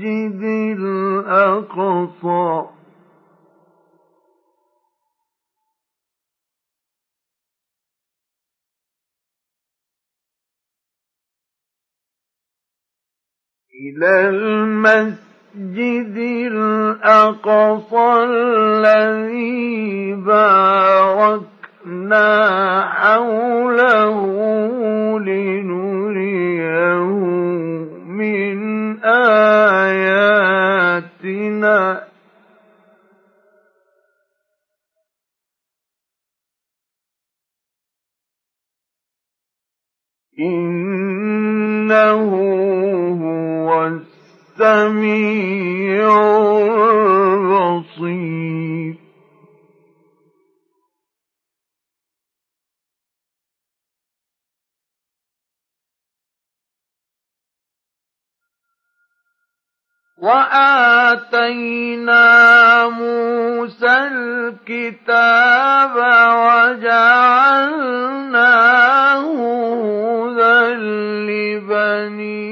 المسجد الأقصى. إلى المسجد الأقصى الذي باركنا حوله لنريه من آياتنا. إنه هو السميع البصير. وآتينا موسى الكتاب وجعلناه هدى لبني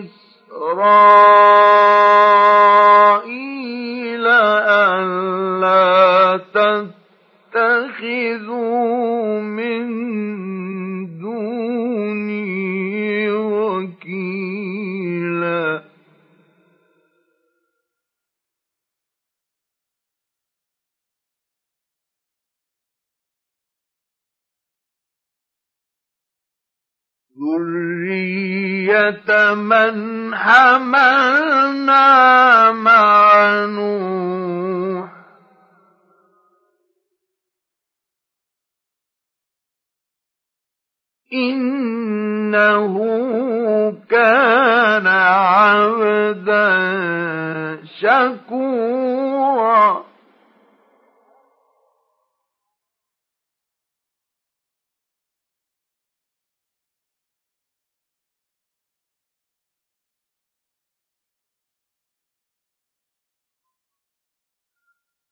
إسرائيل ألا تتخذوا من ذرية من حملنا مع نوح إنه كان عبدا شكورا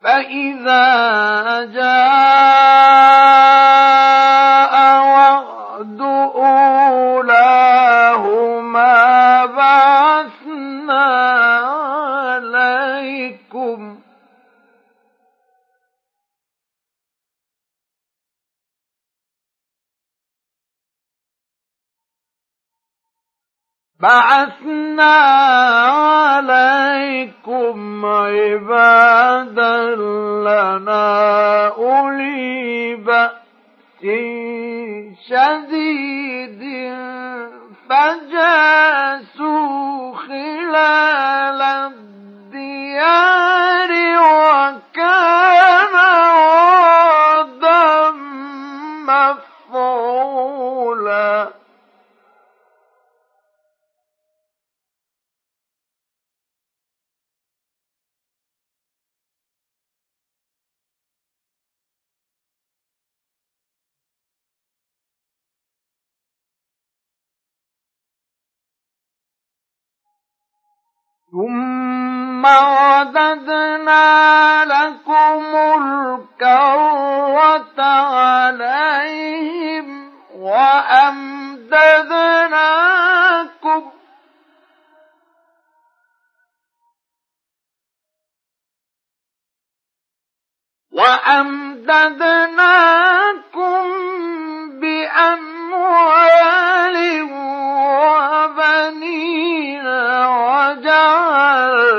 فإذا جاء وعد أولاهما بعثنا عليكم بعثنا عليكم عبادا لنا أولي بأس شديد فجاسوا خلال الديار وكان ثم رددنا لكم الكرة عليهم وأمددناكم. وأمددناكم بأموال وبنين وجنة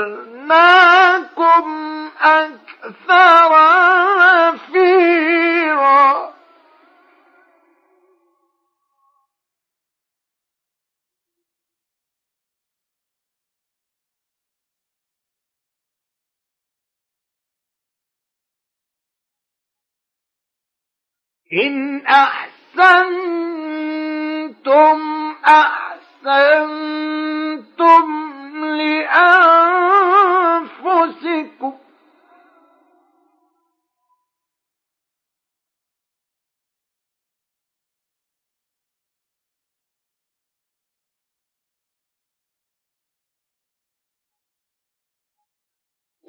وجعلناكم أكثر نفيرا إن أحسنتم أحسنتم لأنفسكم.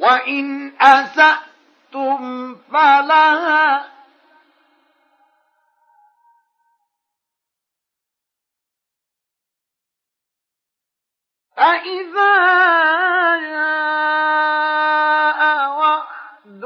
وإن أسأتم فلها فإذا جاء وعد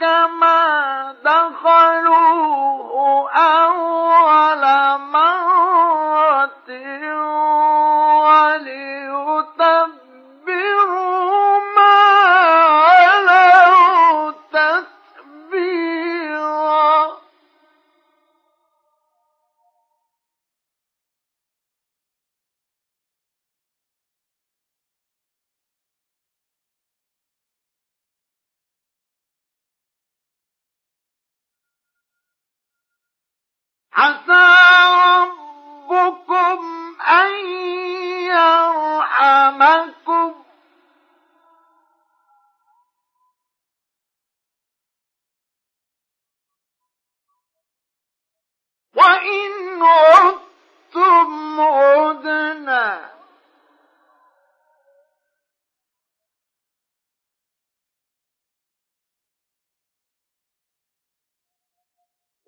كما دخلوه أول مرة عسى ربكم أن يرحمكم. وإن عدتم عدنا.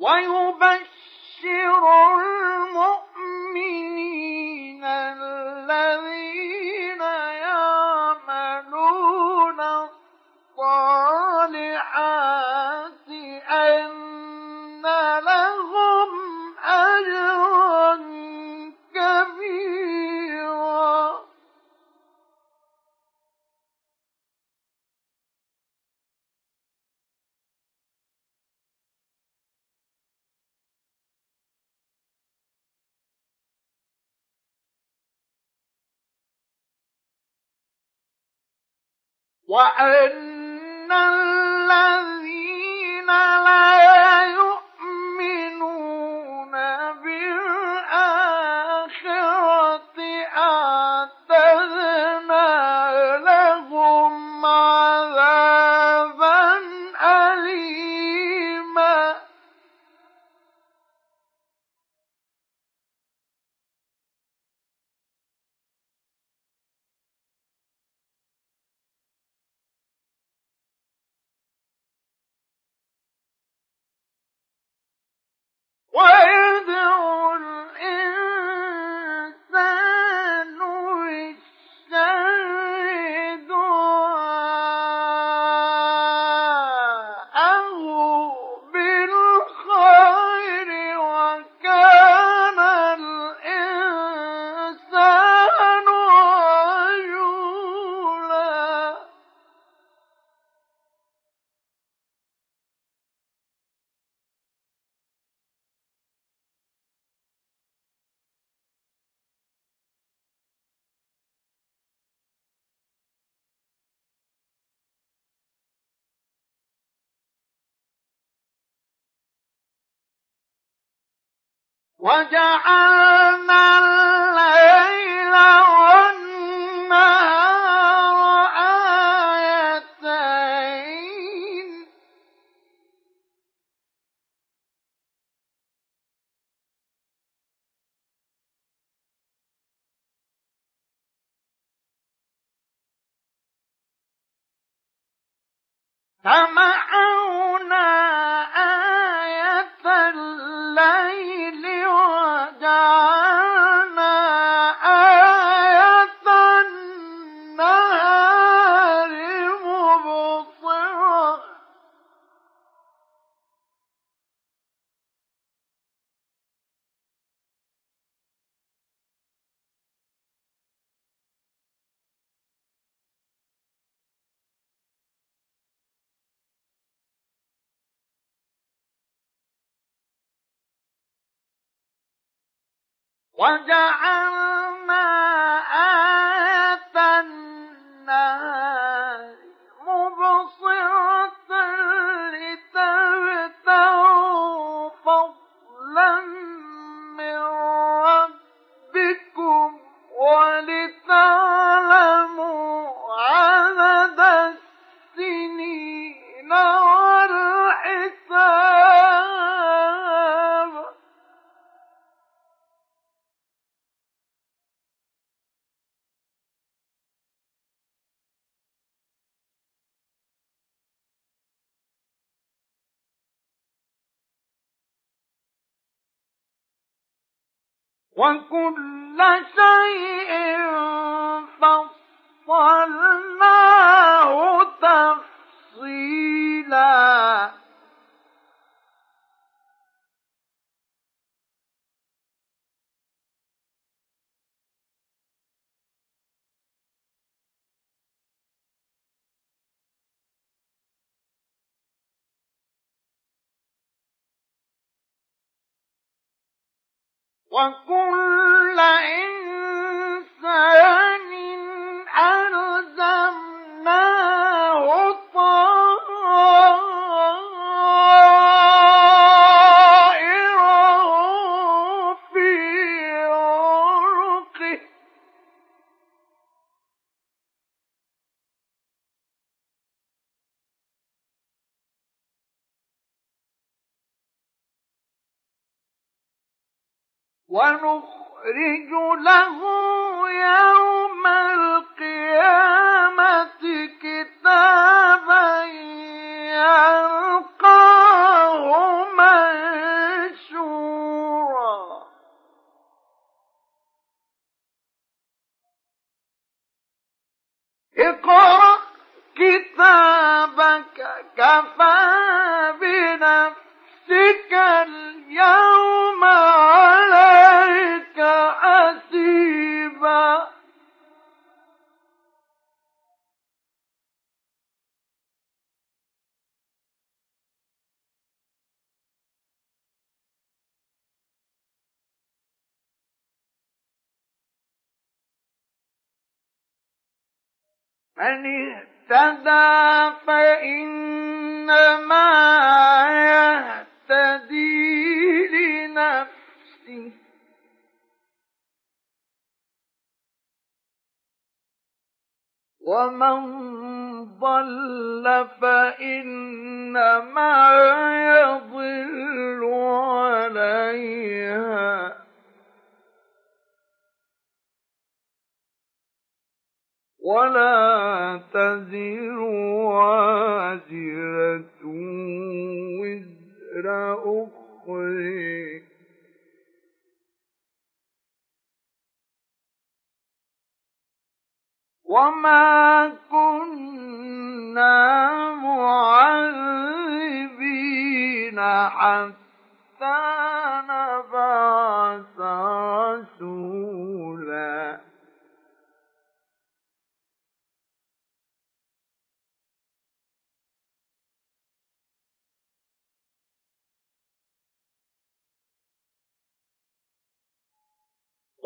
ويبشر وجعلنا وكل وكل إنسان ونخرج له يوم القيامة كتابا يلقاه منشورا. اقرأ كتابك كفى من اهتدى فإنما يهتدي لنفسه. ومن ضل فإنما يضل عليها. ولا تزر وازرة وزر أخرى. وما كنا معذبين حتى نبعث رسولا.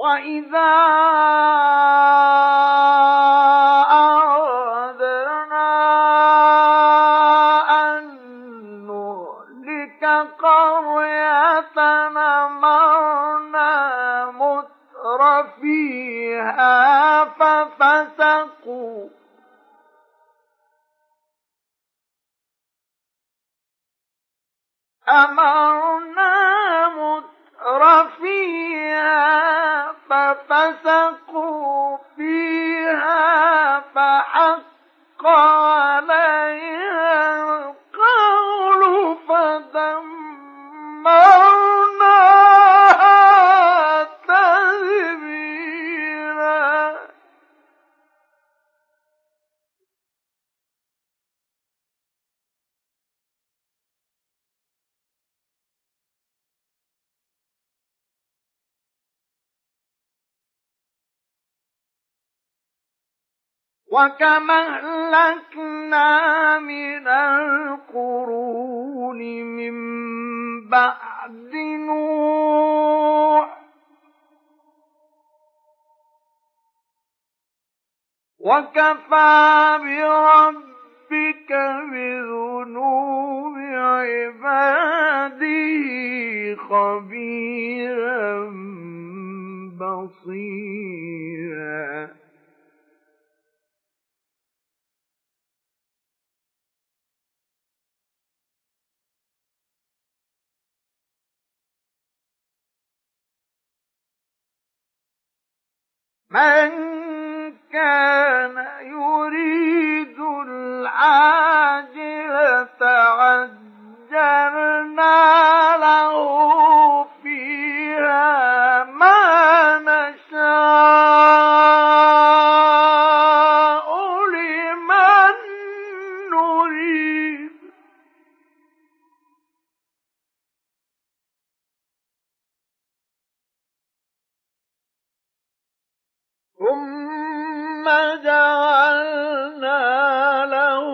وإذا أردنا أن نهلك قرية أمرنا متر فيها ففسقوا أمرنا متر البحر فيها ففسقوا فيها فحق عليها وكما أهلكنا من القرون من بعد نوح. وكفى بربك بذنوب عباده خبيرا بصيرا. من كان يريد العاجلة عجلنا له فيها ما نشاء. ثم جعلنا له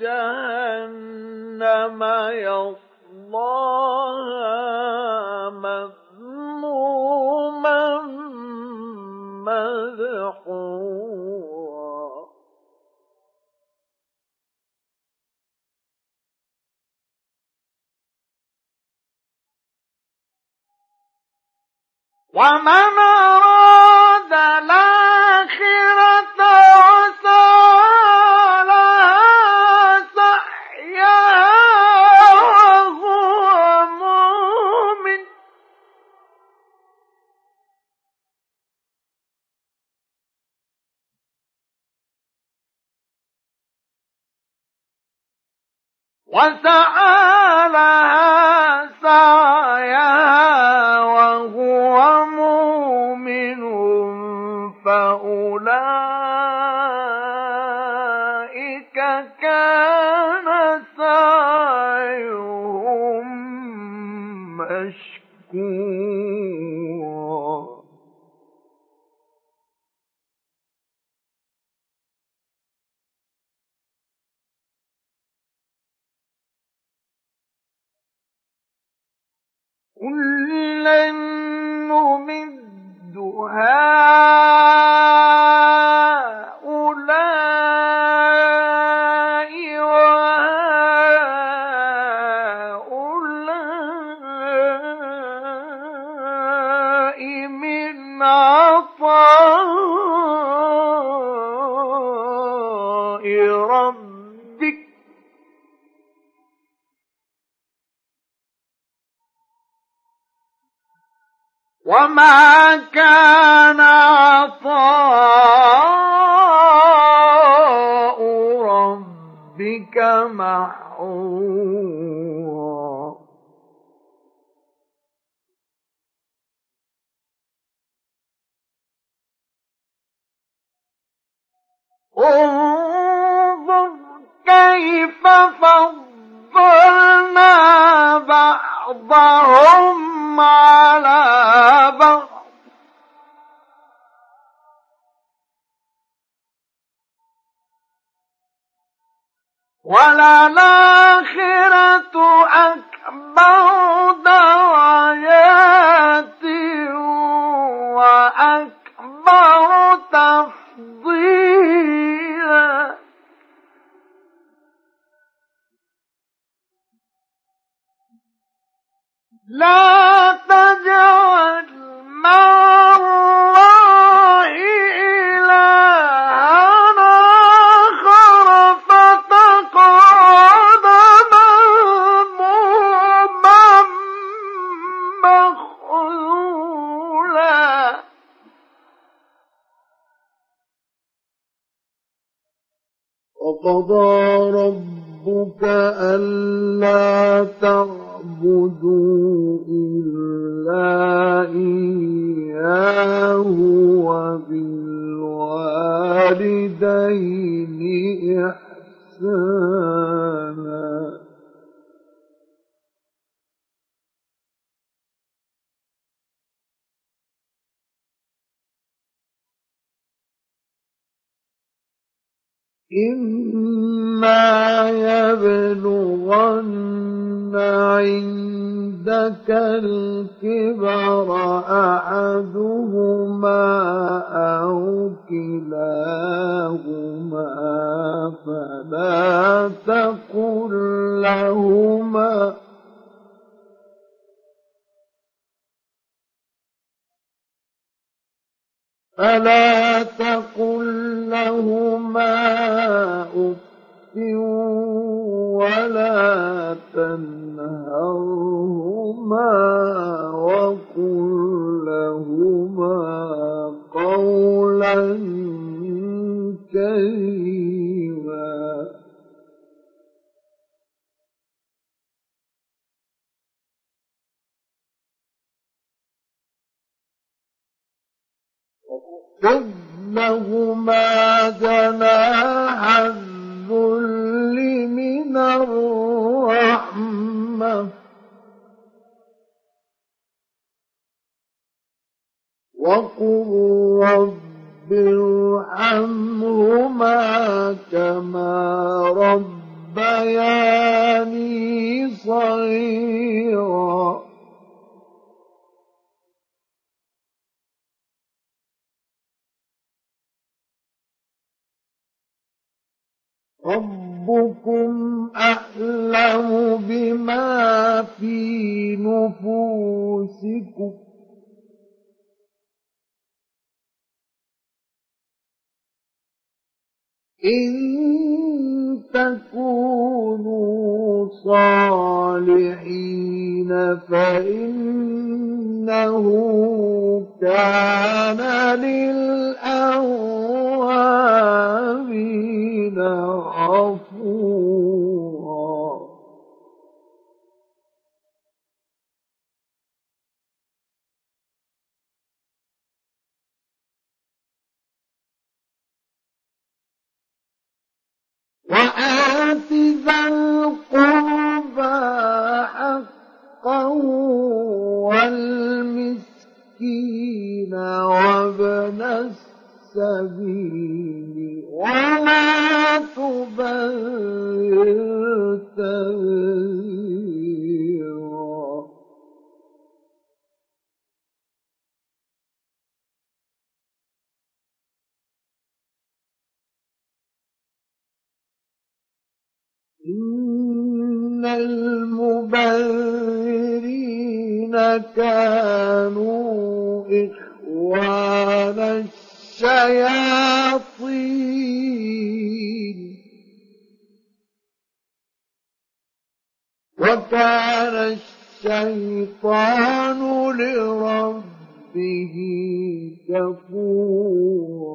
جهنم يصلاها مذموما مدحورا ومن وسعى وقضى فلا ku وآت ذا القربى حقه والمسكين وابن السبيل ولا تبذر تبذيرا إن المبذرين كانوا إخوان الشياطين وكان الشيطان لربه كفورا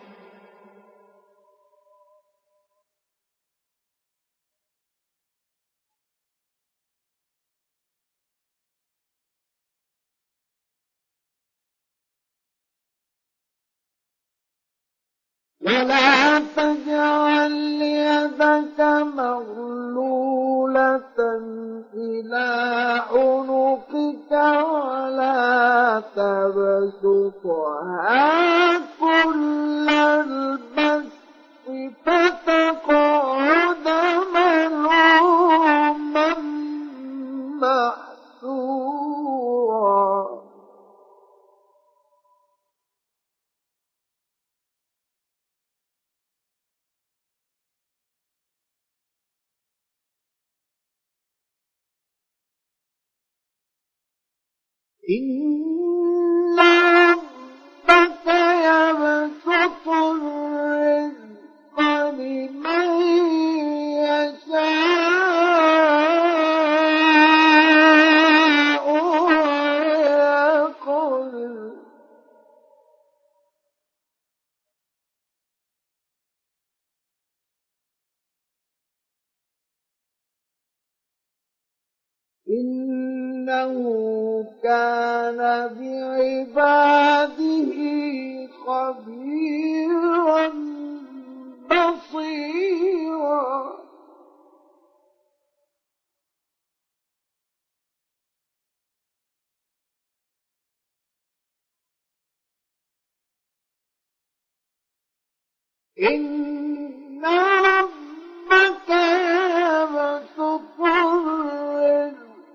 ولا تجعل يدك مغلولة إلى عنقك ولا تبسطها كل البسط فتقعد ملوما محسورا إن ربك يبسط الرزق لمن إنه كان بعباده خبيرا بصيرا. إن ربك يبسط الرزق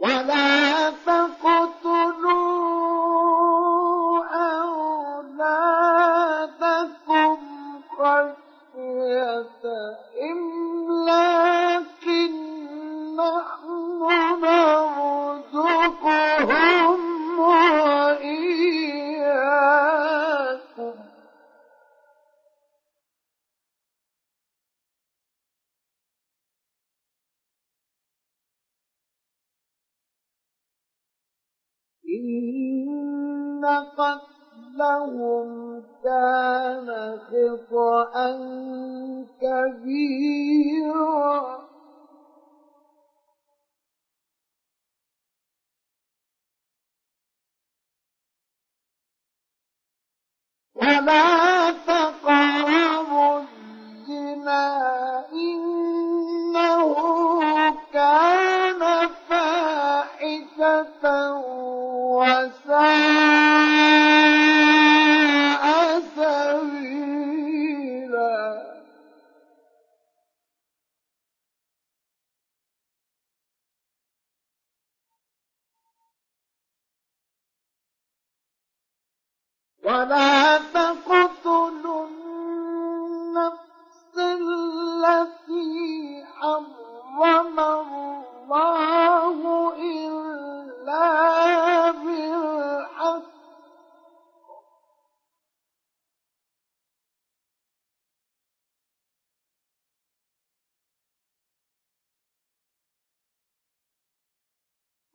ولا تقتلوا أولادكم خشية إملاق نحن نرزقهم إن قتلهم كان خطأ كبيرا. ولا تقربوا الزنا إنه كان وساء سبيلا. ولا تقتلوا النفس التي حرم الله. إلا بالحق.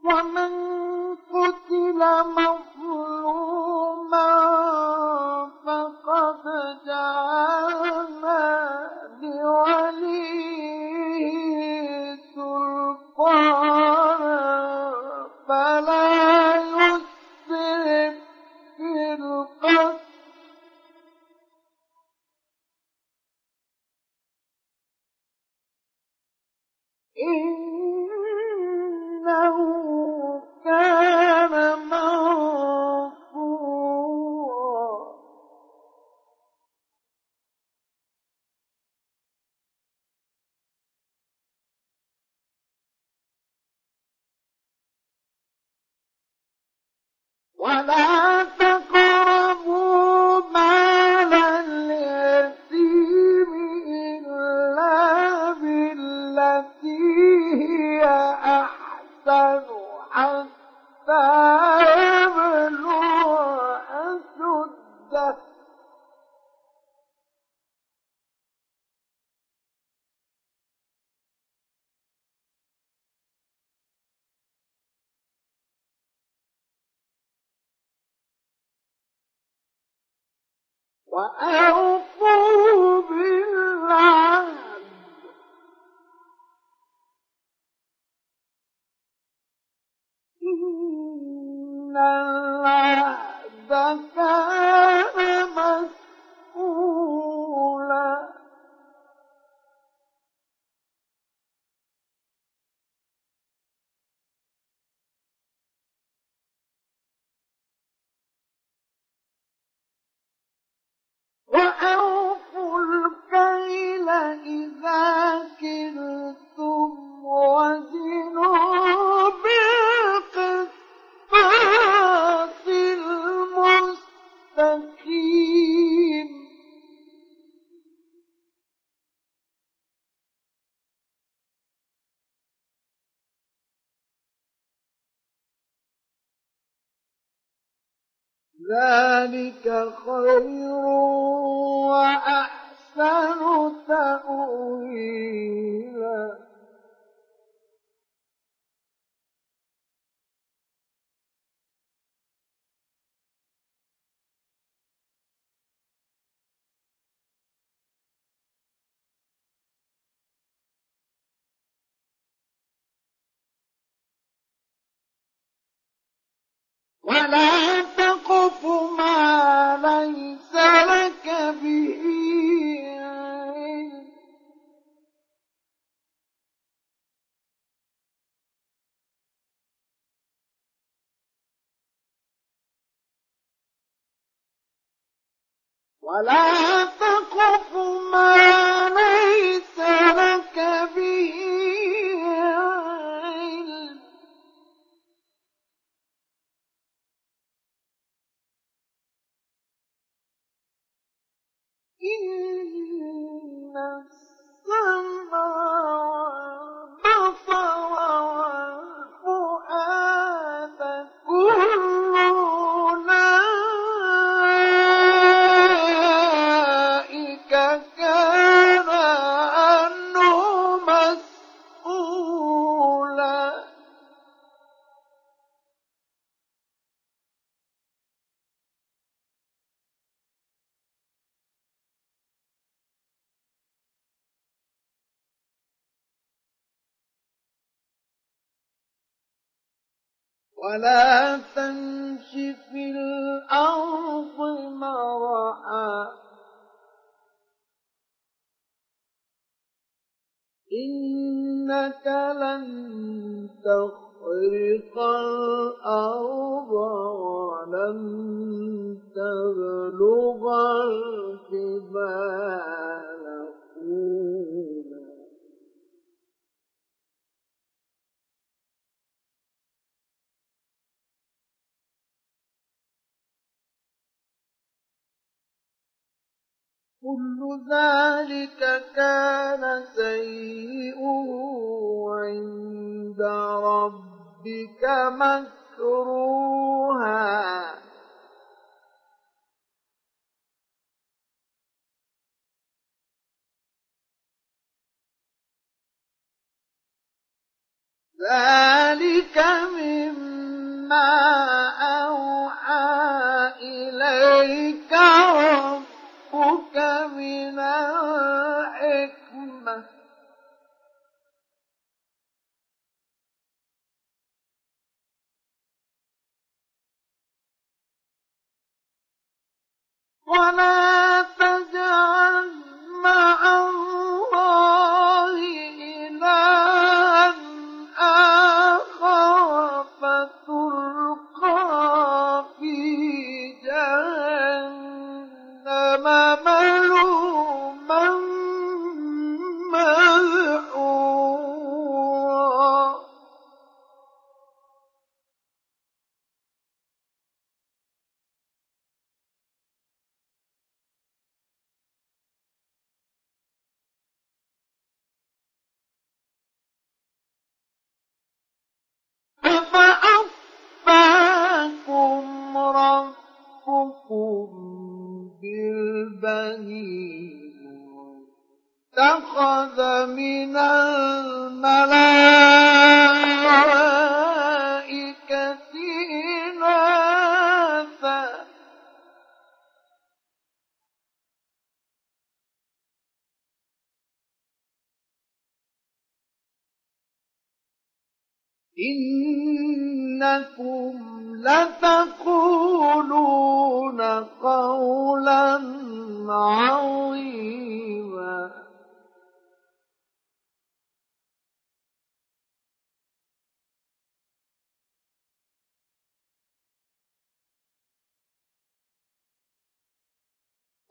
ومن قتل مظلوما ذلك خير وأحسن تأويلا. ولا تقف ما ليس لك به علم. ولا تقف ما ذلك كان سيئه عند ربك مكروها ذلك مما أوحى إليك ربك من الحكمة. ولا تجعل مع الله إلها أفأصفاكم ربكم بالبنين اتخذ من الملائكة إنكم لتقولون قولا عظيما.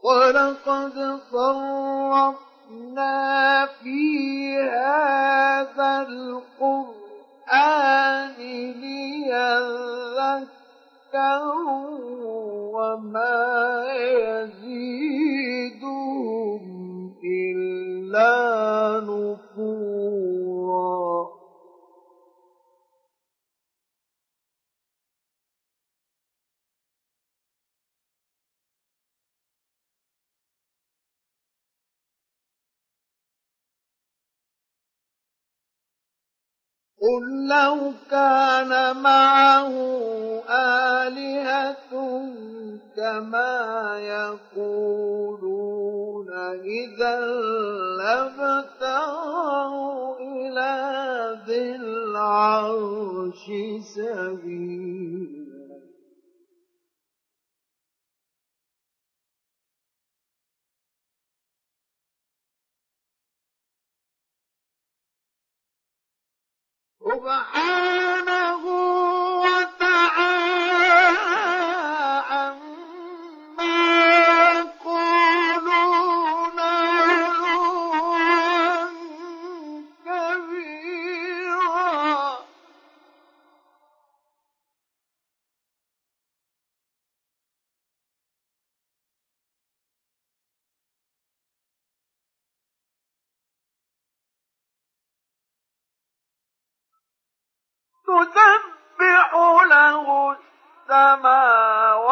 ولقد صرفنا في هذا القرآن ليذكروا وما يزيدهم إلا نفورا. قل لو كان معه آلهة كما يقولون إذا لابتغوا إلى ذي العرش سبيلا. سبحانه تسبح له السماوات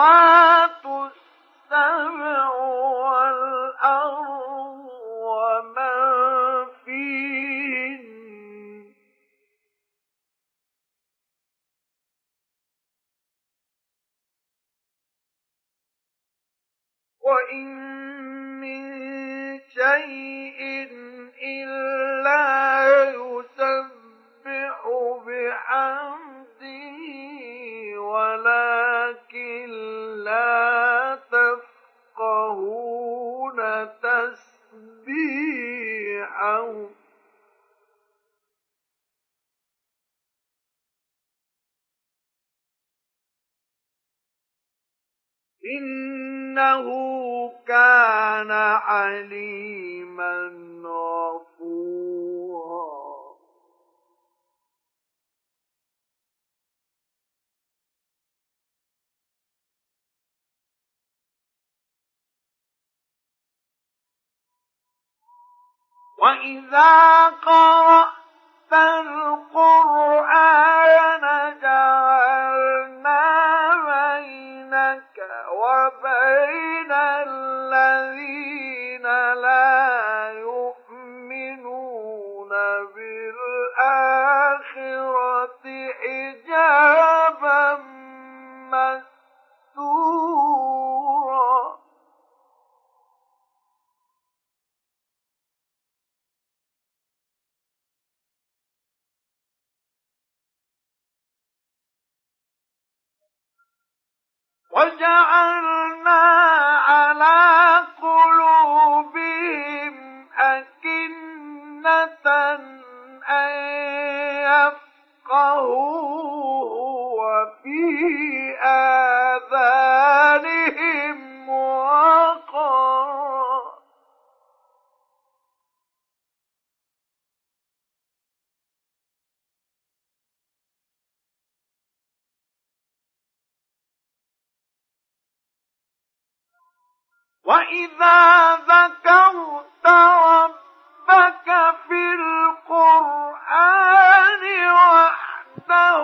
السبع والأرض ومن فيهن وإن من شيء إلا يسبح بحمده ولكن لا تفقهون تسبيحه. إنه كان عليما غفورا. وإذا قرأت القرآن جعلنا بينك وبين الذين وجعلنا على قلوبهم أكنة أن يفقهوه وفي آذانهم وإذا ذكرت ربك في القرآن وحده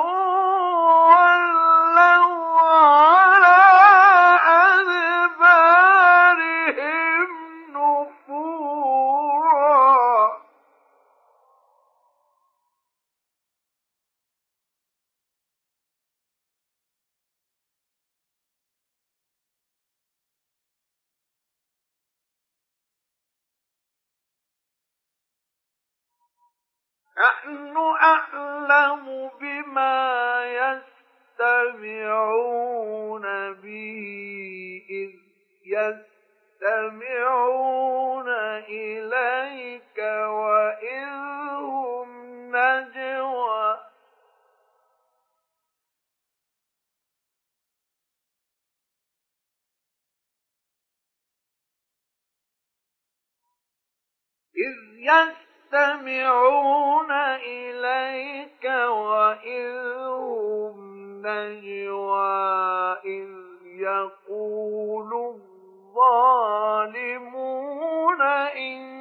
ولوا نحن أعلم بما يستمعون به إذ يستمعون إليك وإذ هم نجوى. إذ يستمعون إليك وإذ هم نجوى إذ يقول الظالمون إن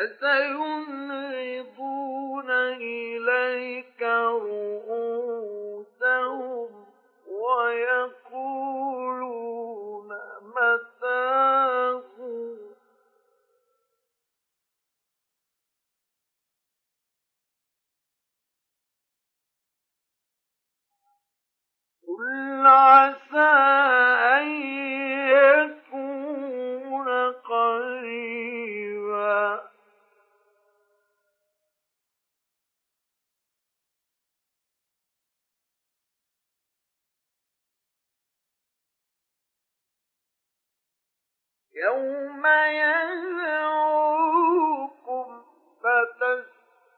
فسينغضون إليك رؤوسهم ويقولون متاه قل عسى يوم يدعوكم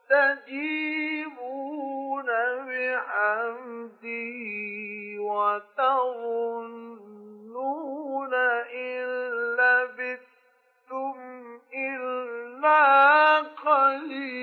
فتستجيبون بحمده وتظنون إن لبثتم إلا قليلا.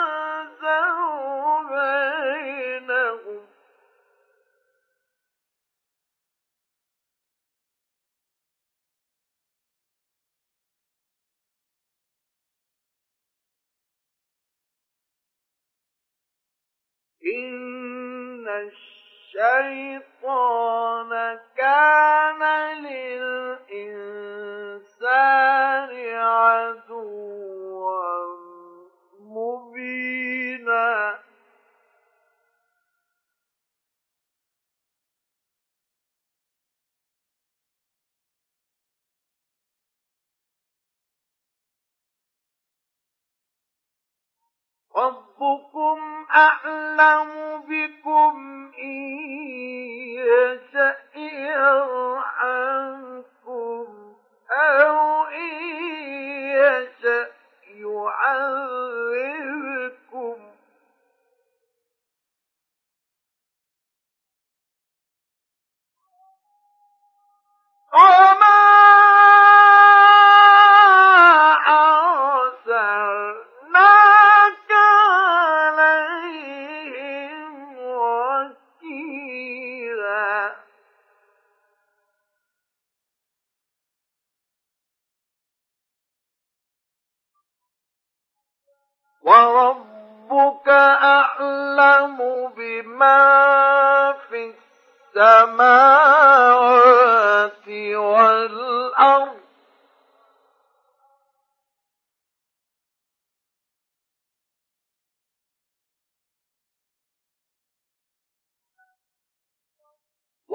إن الشيطان كان للإنسان عدوا مبينا ربكم أعلم بكم إن يشأ يرحمكم أو إن يشأ يعذبكم.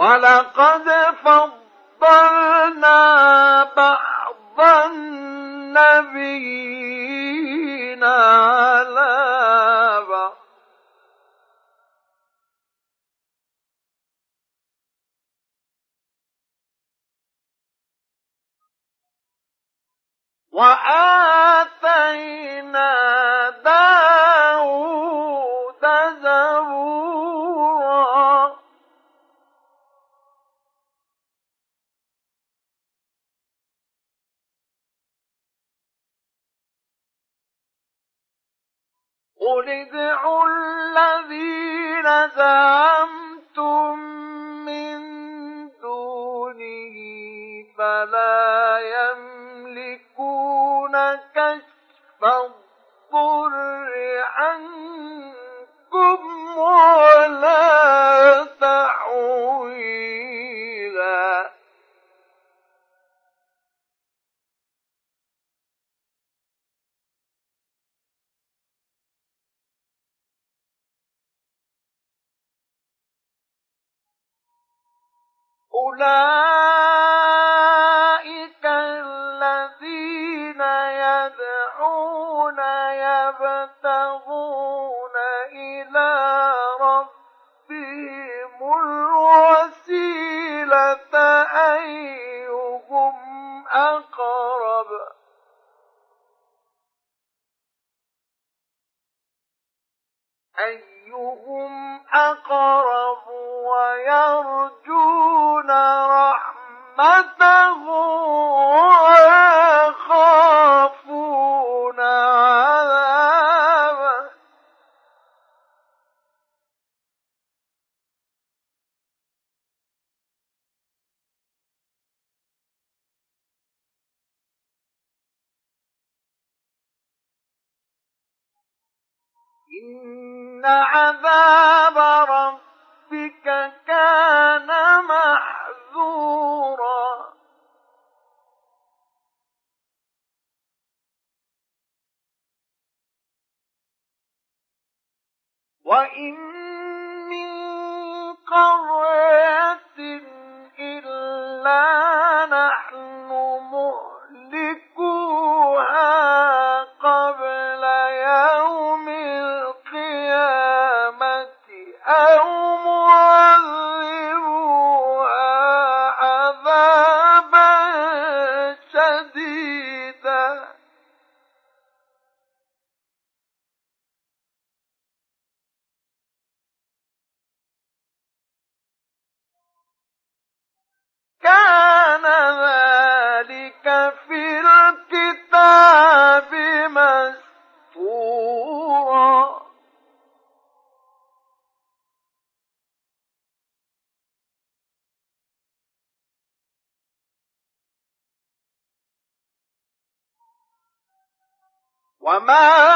ولقد فضلنا بعض النبيين على بعض. وآتينا داود زبورا قل ادعوا الذين زعمتم من دونه فلا يملكون كشف الضر عنكم ولا تحويلا أولئك الذين يدعون يبتغون إلى ربهم الوسيلة أيهم أقرب؟ أيهم أقرب ويرجون رحمته ويخافون إن عذاب ربك كان محذورا وإن من قرية إلا وما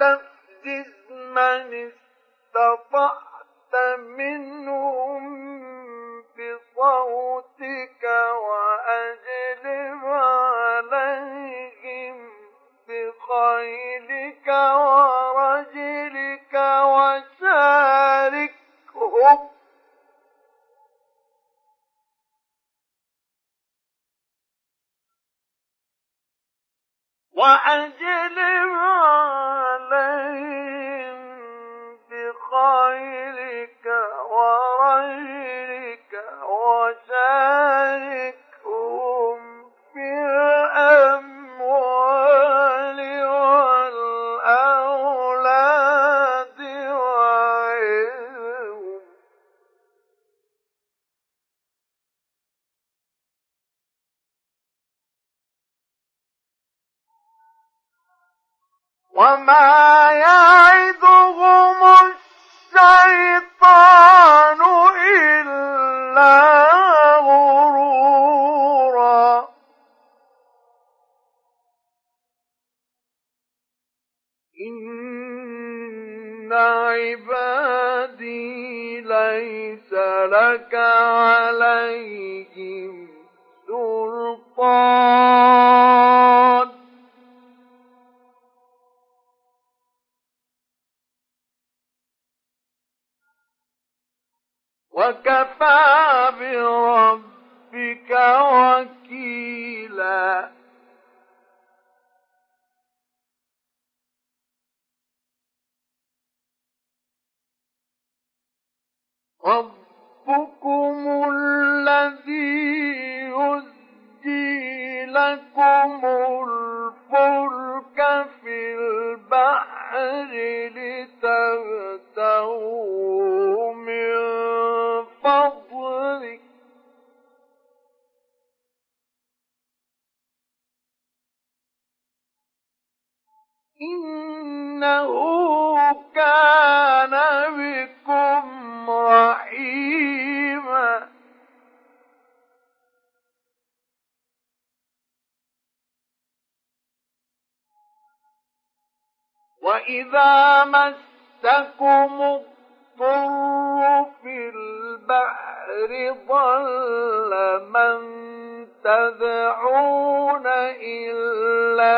واستفزز من استطعت منهم بصوتك وأجلب عليهم بخيلك ورجلك وشاركهم. وأجلب بخيرك وغيرك وشارك عليهم وإذا مسكم الضر في البحر ضل من تدعون إلا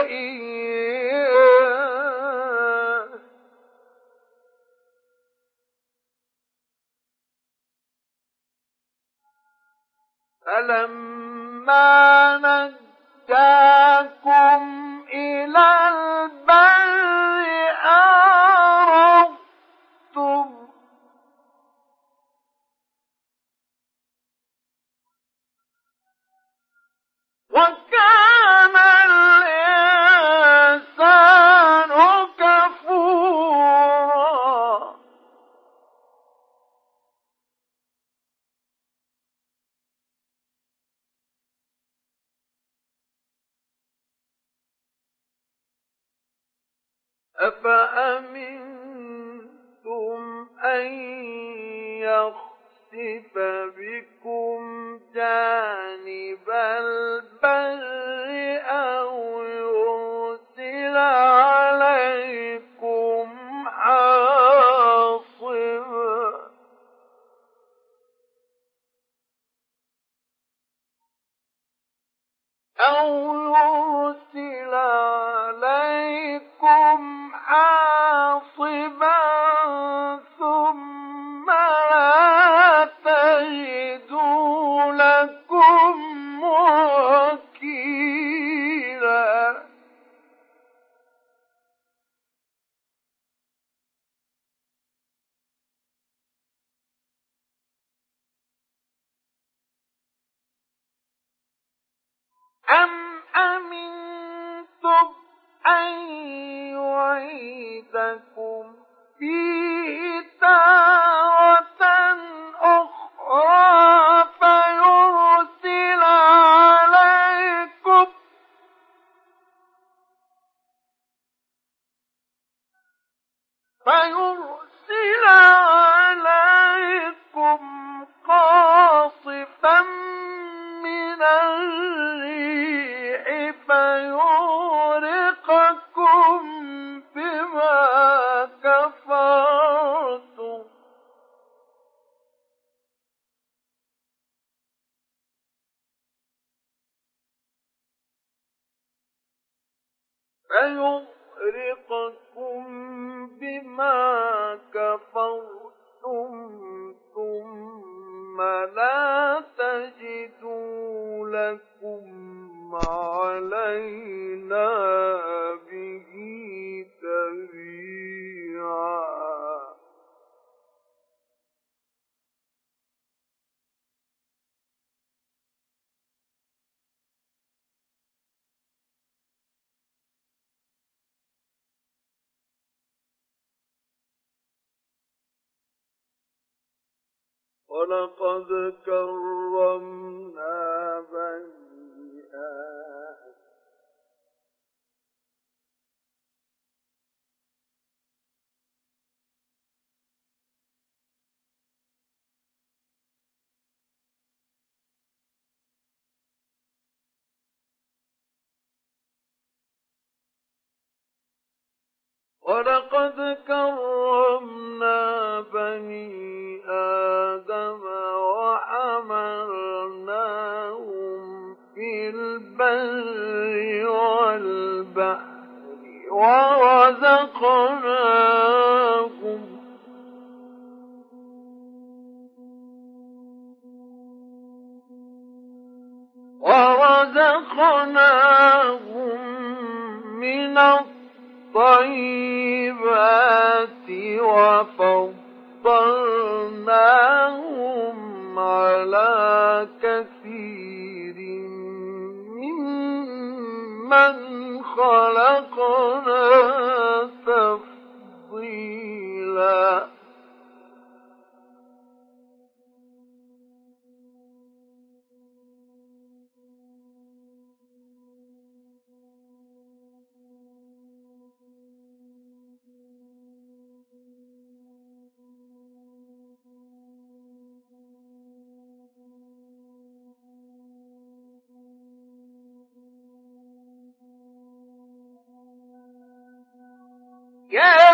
إياه. فلما نجاكم إلى البر أفأمنتم أن يخسف بكم جانب البر أو يرسل عليكم حاصبا؟ أو ولقد كرمنا بني آدم. ولقد كرمنا ورزقناكم ورزقناهم من الطيبات وفضلناهم على كثير ممن خلقنا تفضيلا يوم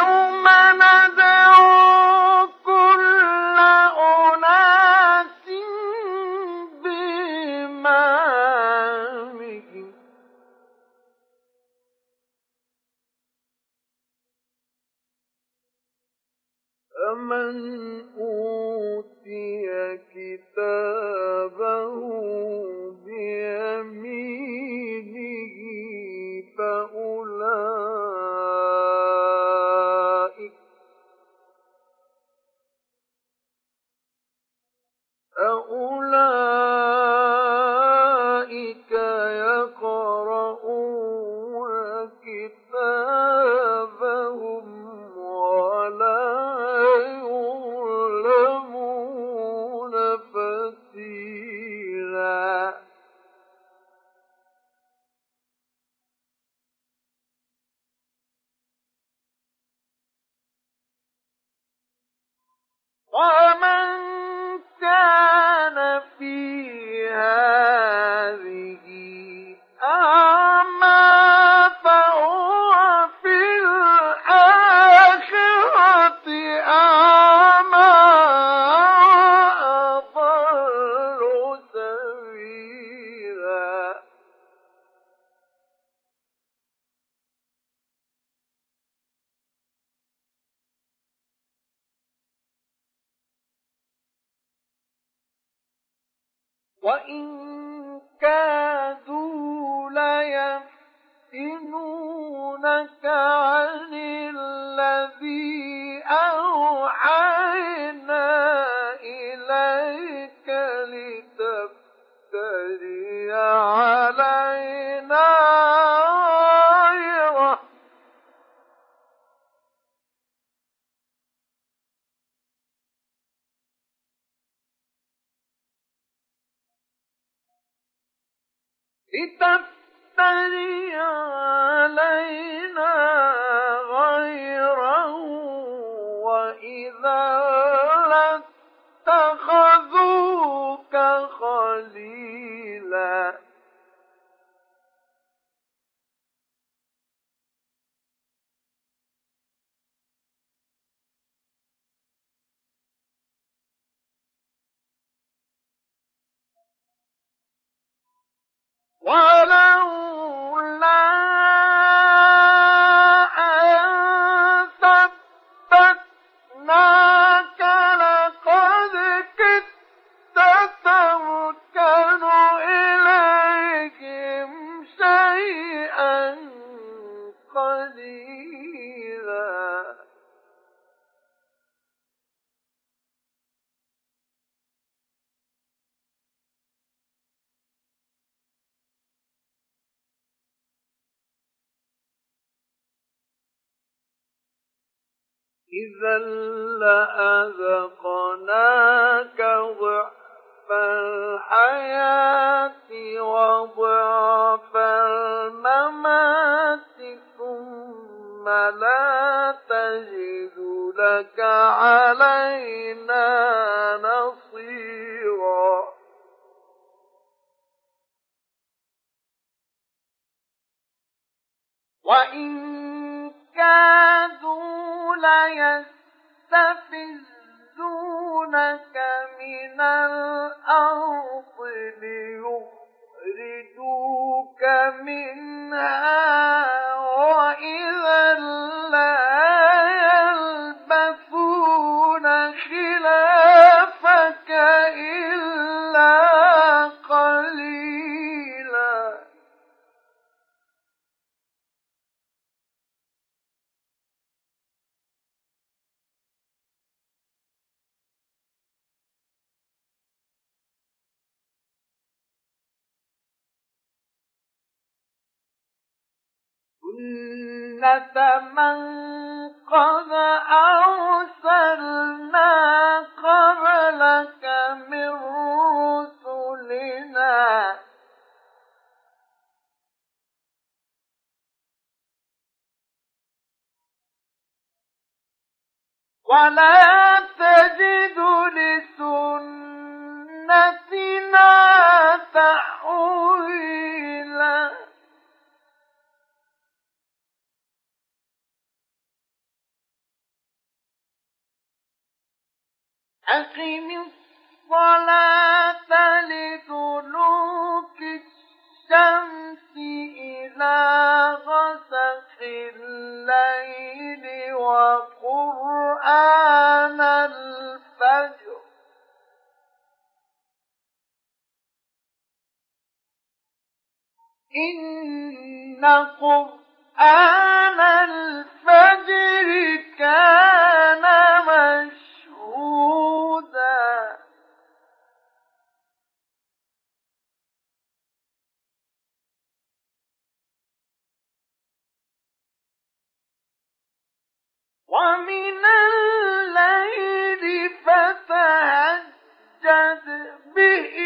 وإن كادوا لتفتري علينا ولولا أن ثبتناك إذا لأذقناك ضعف الحياة وضعف الممات ثم لا تجد لك علينا نصيرا. وإن كادوا ليستفزونك من الأرض ليخرجوك منها وإذا لا سنة من قد أرسلنا قبلك من رسلنا ولا تجد لسنتنا تحويلا أقم الصلاة لدلوك الشمس إلى غسق الليل وقرآن الفجر. إن قرآن الفجر كان ومن الليل فتهجد به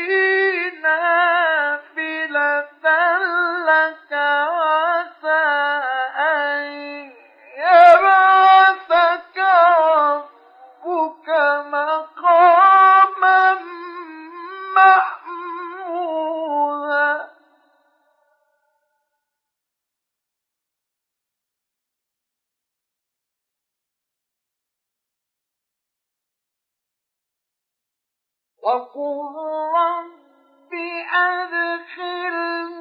نافلة لك وعسى أن وقل رب أدخلني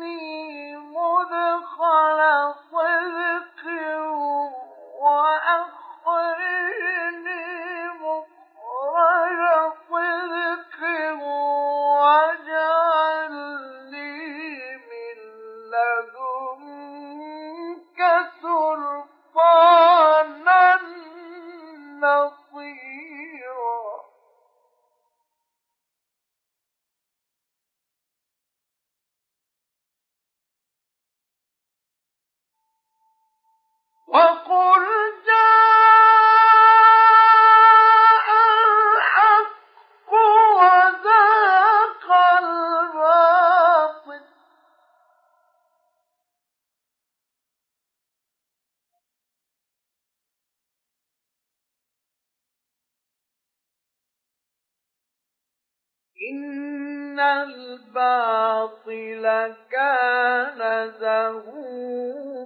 الباطل كان زهوقا.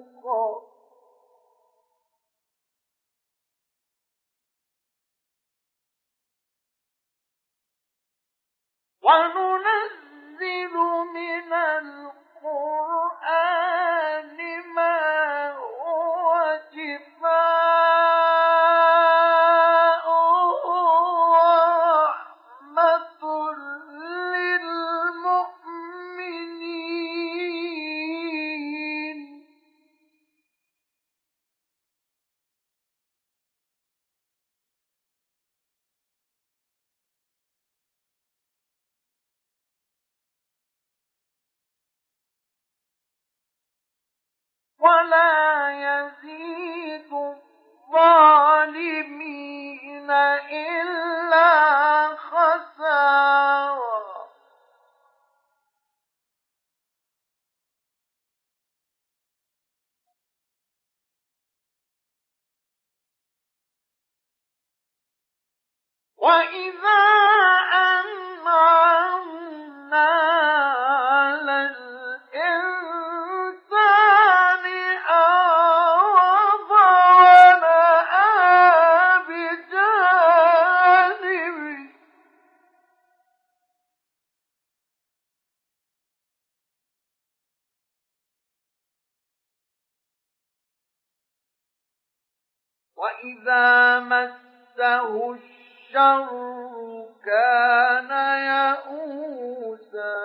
وننزل من القرآن ما هو شفاء. وإذا أنعمنا على الإنسان وإذا مسه الشر كان يئوسا.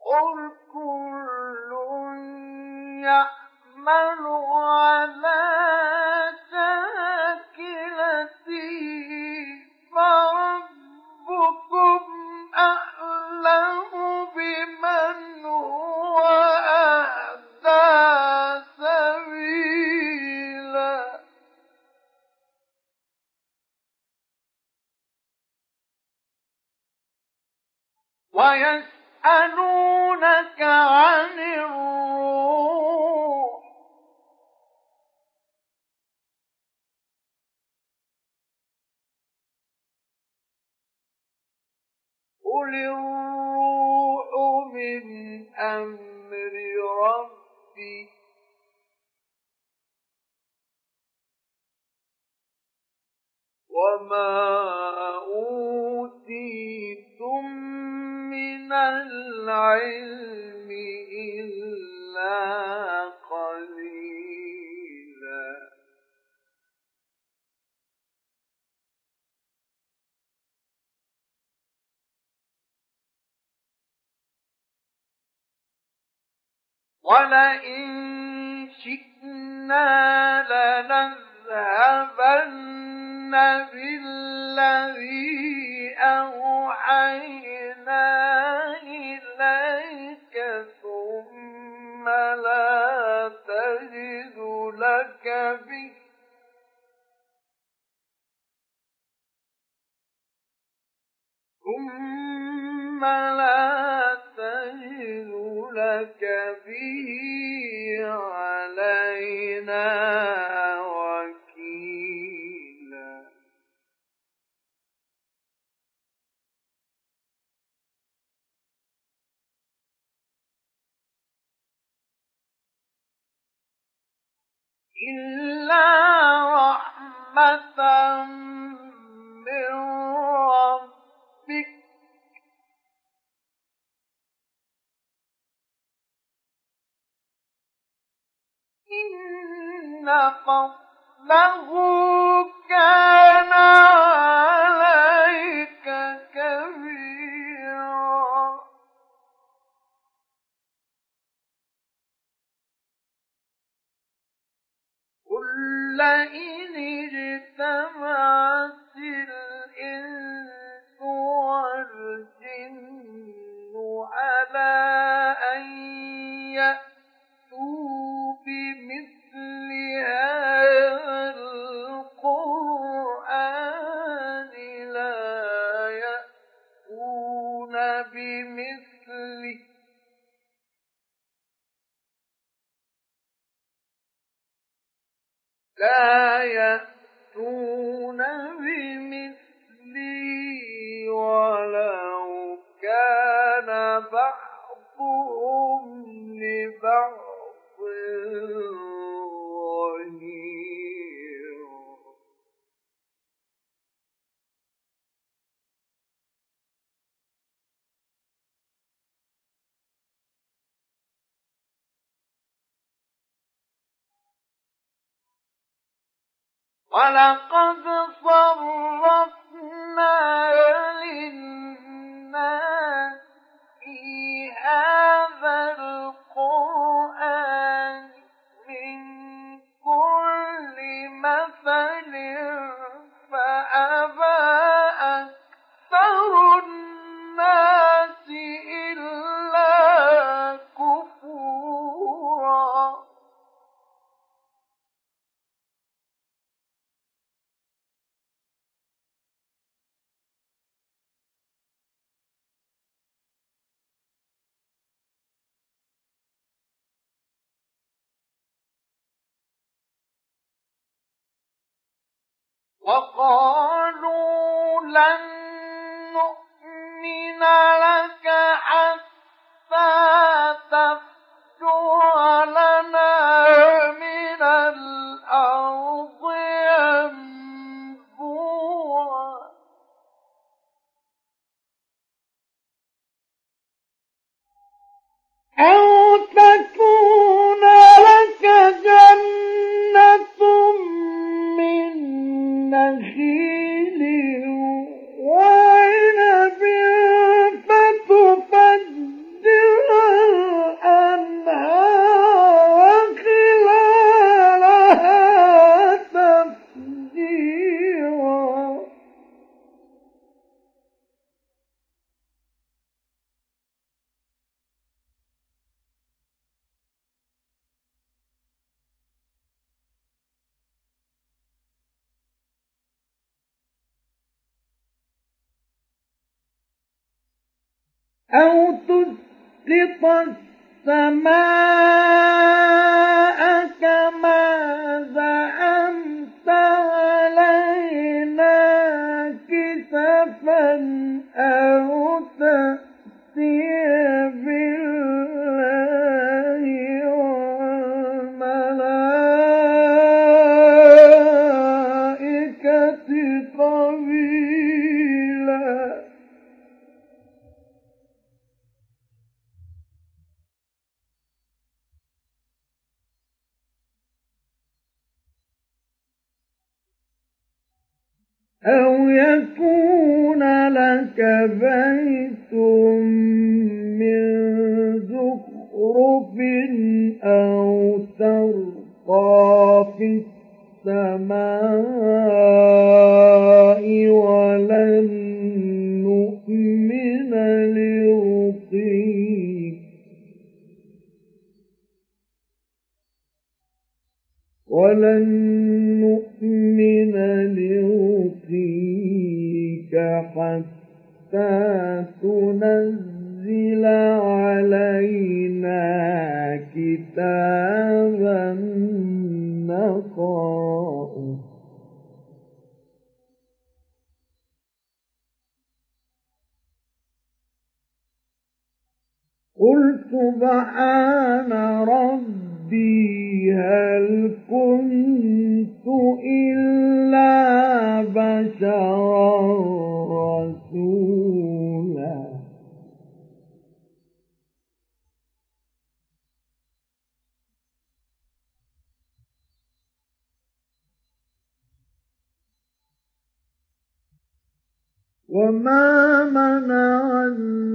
قل كل يعمل على شاكلته فربكم أعلم. ويسألونك عن الروح. قل الروح من أمر ربي. وما أوتيتم من العلم إلا قليلا. ولئن شئنا لنذهبن بالذي لك به. ثم لا تجد لك به علينا إلا رحمة من ربك. إن فضله كان عليك كبيرا. قل لئن اجتمعت الإنس والجن على أن يأتوا بمثل هذا لا يأتون بمثله ولو كان بعضهم لبعض. ولقد صرفنا للناس في هذا القرآن من كل مثل فأبى وقالوا لن نؤمن لك حتى وما منع الناس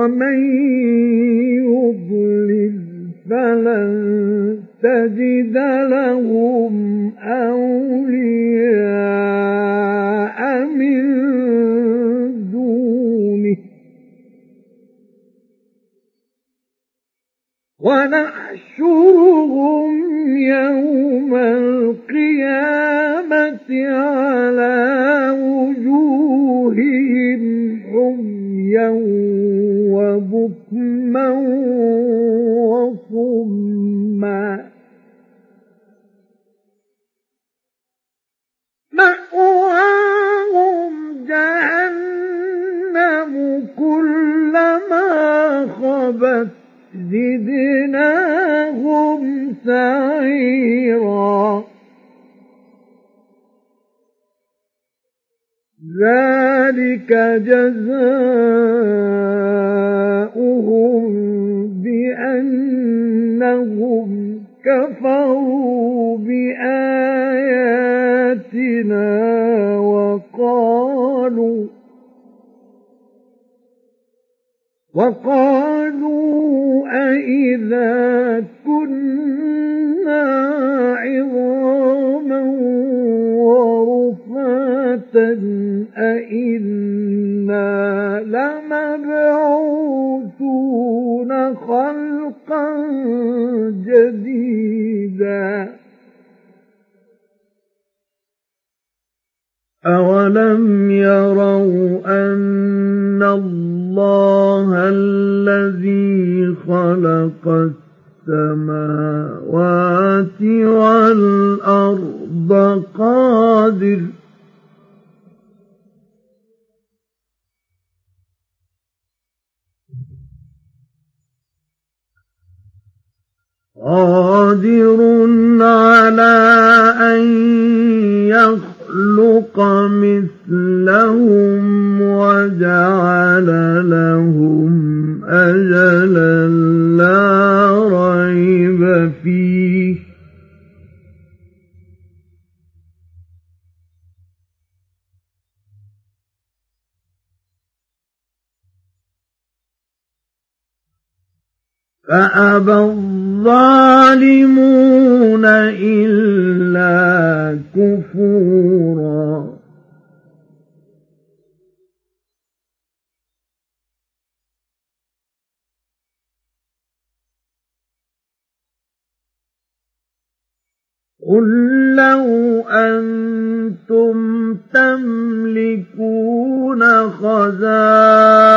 ومن زدناهم سعيرا. ذلك جزاؤهم بأنهم كفروا بآياتنا وقالوا وقالوا أئذا كنا عظاما ورفاتا أئنا لمبعوثون خلقا جديدا. أولم يروا أن الله الذي خلق السماوات والأرض قادر قادر على أن يخلق مثلهم وجعل لهم أجلا لا فأبى الظالمون إلا كفورا. قل لو أنتم تملكون خزائن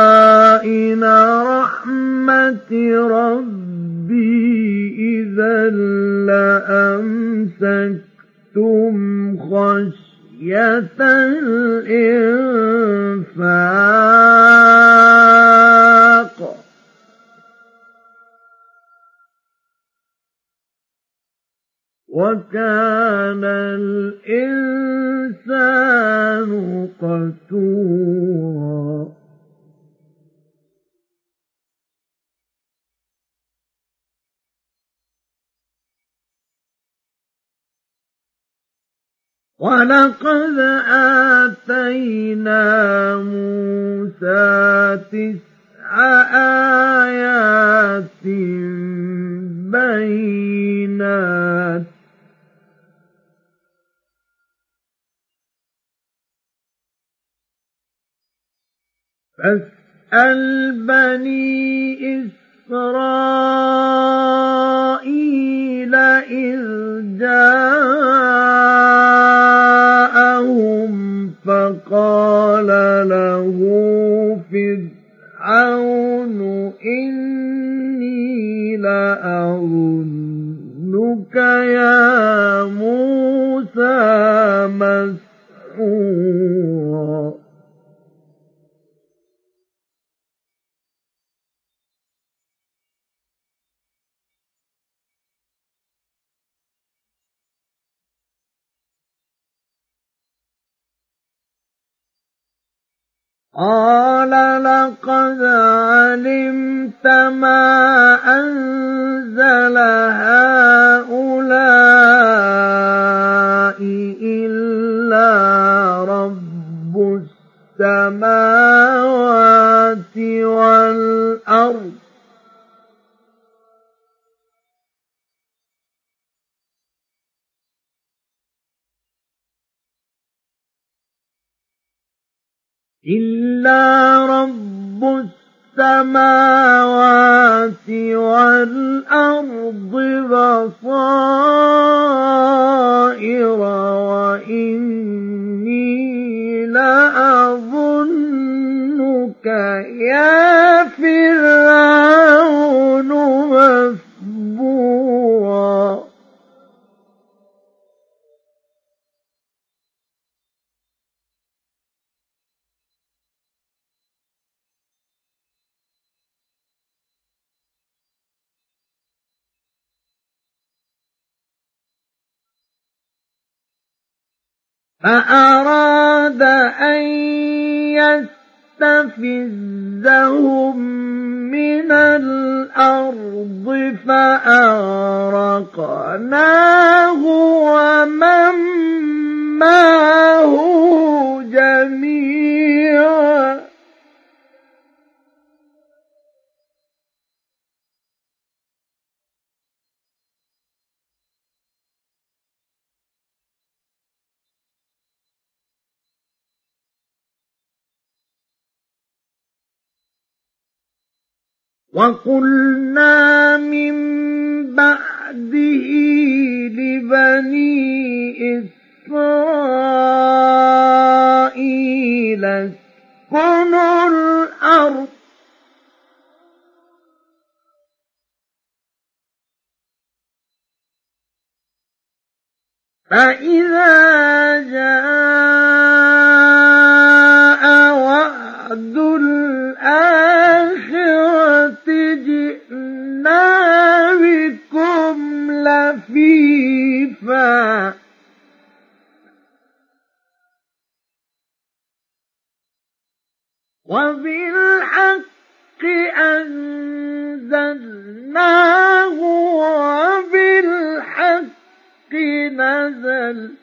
رحمة ربي إذا لأمسكتم خشية الإنفاق وكان الإنسان قتورا. ولقد آتينا موسى تسع آيات بينات. فاسأل بني إسرائيل إذ جاءهم فقال له فرعون إني لأظنك يا موسى مسحورا قال لقد علمت ما أنزل هؤلاء إلا رب السماوات والأرض. إلا رب السماوات والأرض بصائر وإني لأظنك يا فرعون مثبورا فأراد أن يستفزهم من الأرض فأغرقناه ومن معه جميعا. وقلنا من بعده لبني إسرائيل اسكنوا الأرض. فإذا جاء وبالحق أنزلناه وبالحق نزل.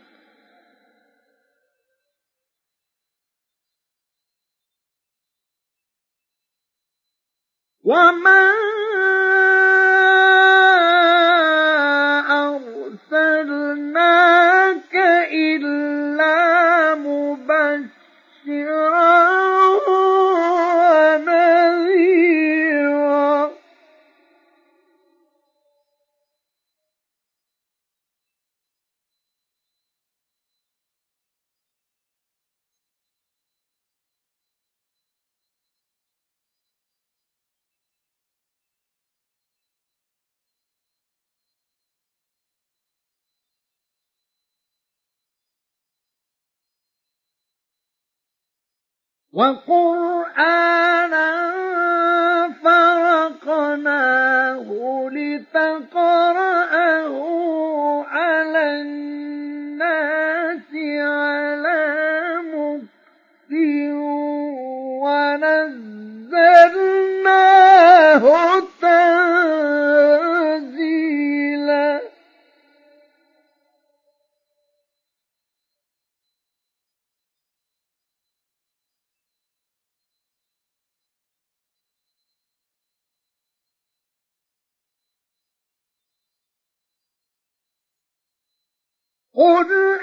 وما وقرآنا فرقناه لتقرأه على الناس على مكث ونزلناه تنزيلا قل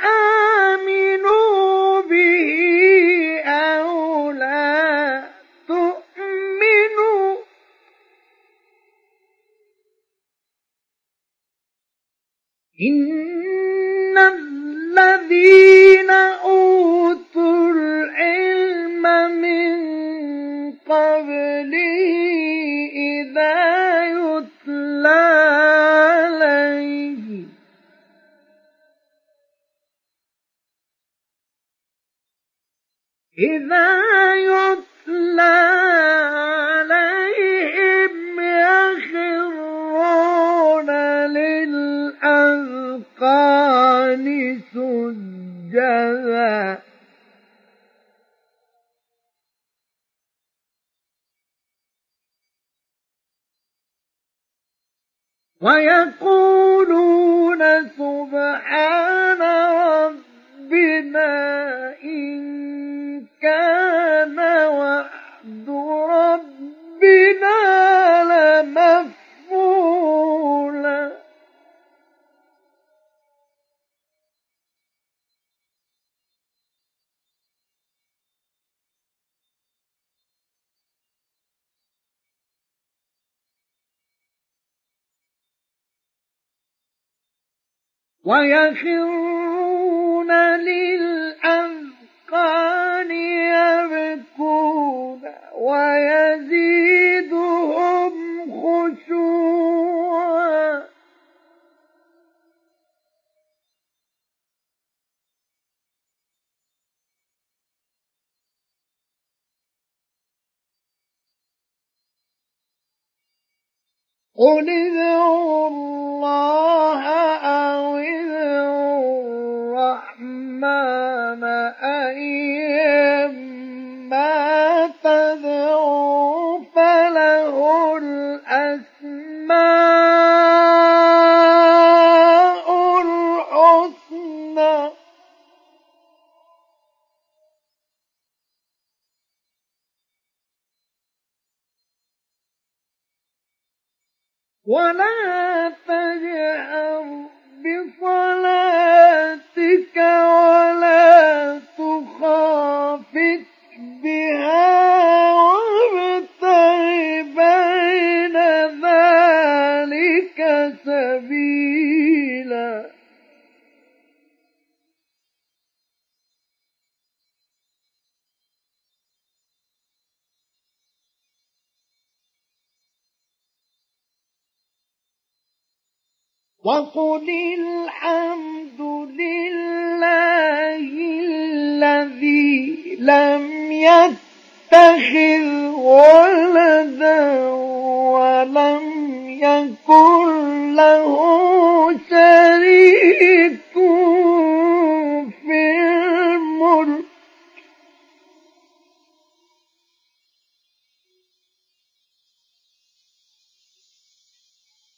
آمنوا به أو لا تؤمنوا إن الذين أوتوا العلم من قبله إذا يتلى إذا عليهم يخرون سجدا. ويقولون ويخرون للأذقان يبكون ويزيدهم قل ادعوا الله أو ادعوا الرحمن أيما تدعوا فله الأسماء ولا تجهر بصلاتك ولا تخافت بها. وقل الحمد لله الذي لم يتخذ ولدا ولم يكن له شريك في الملك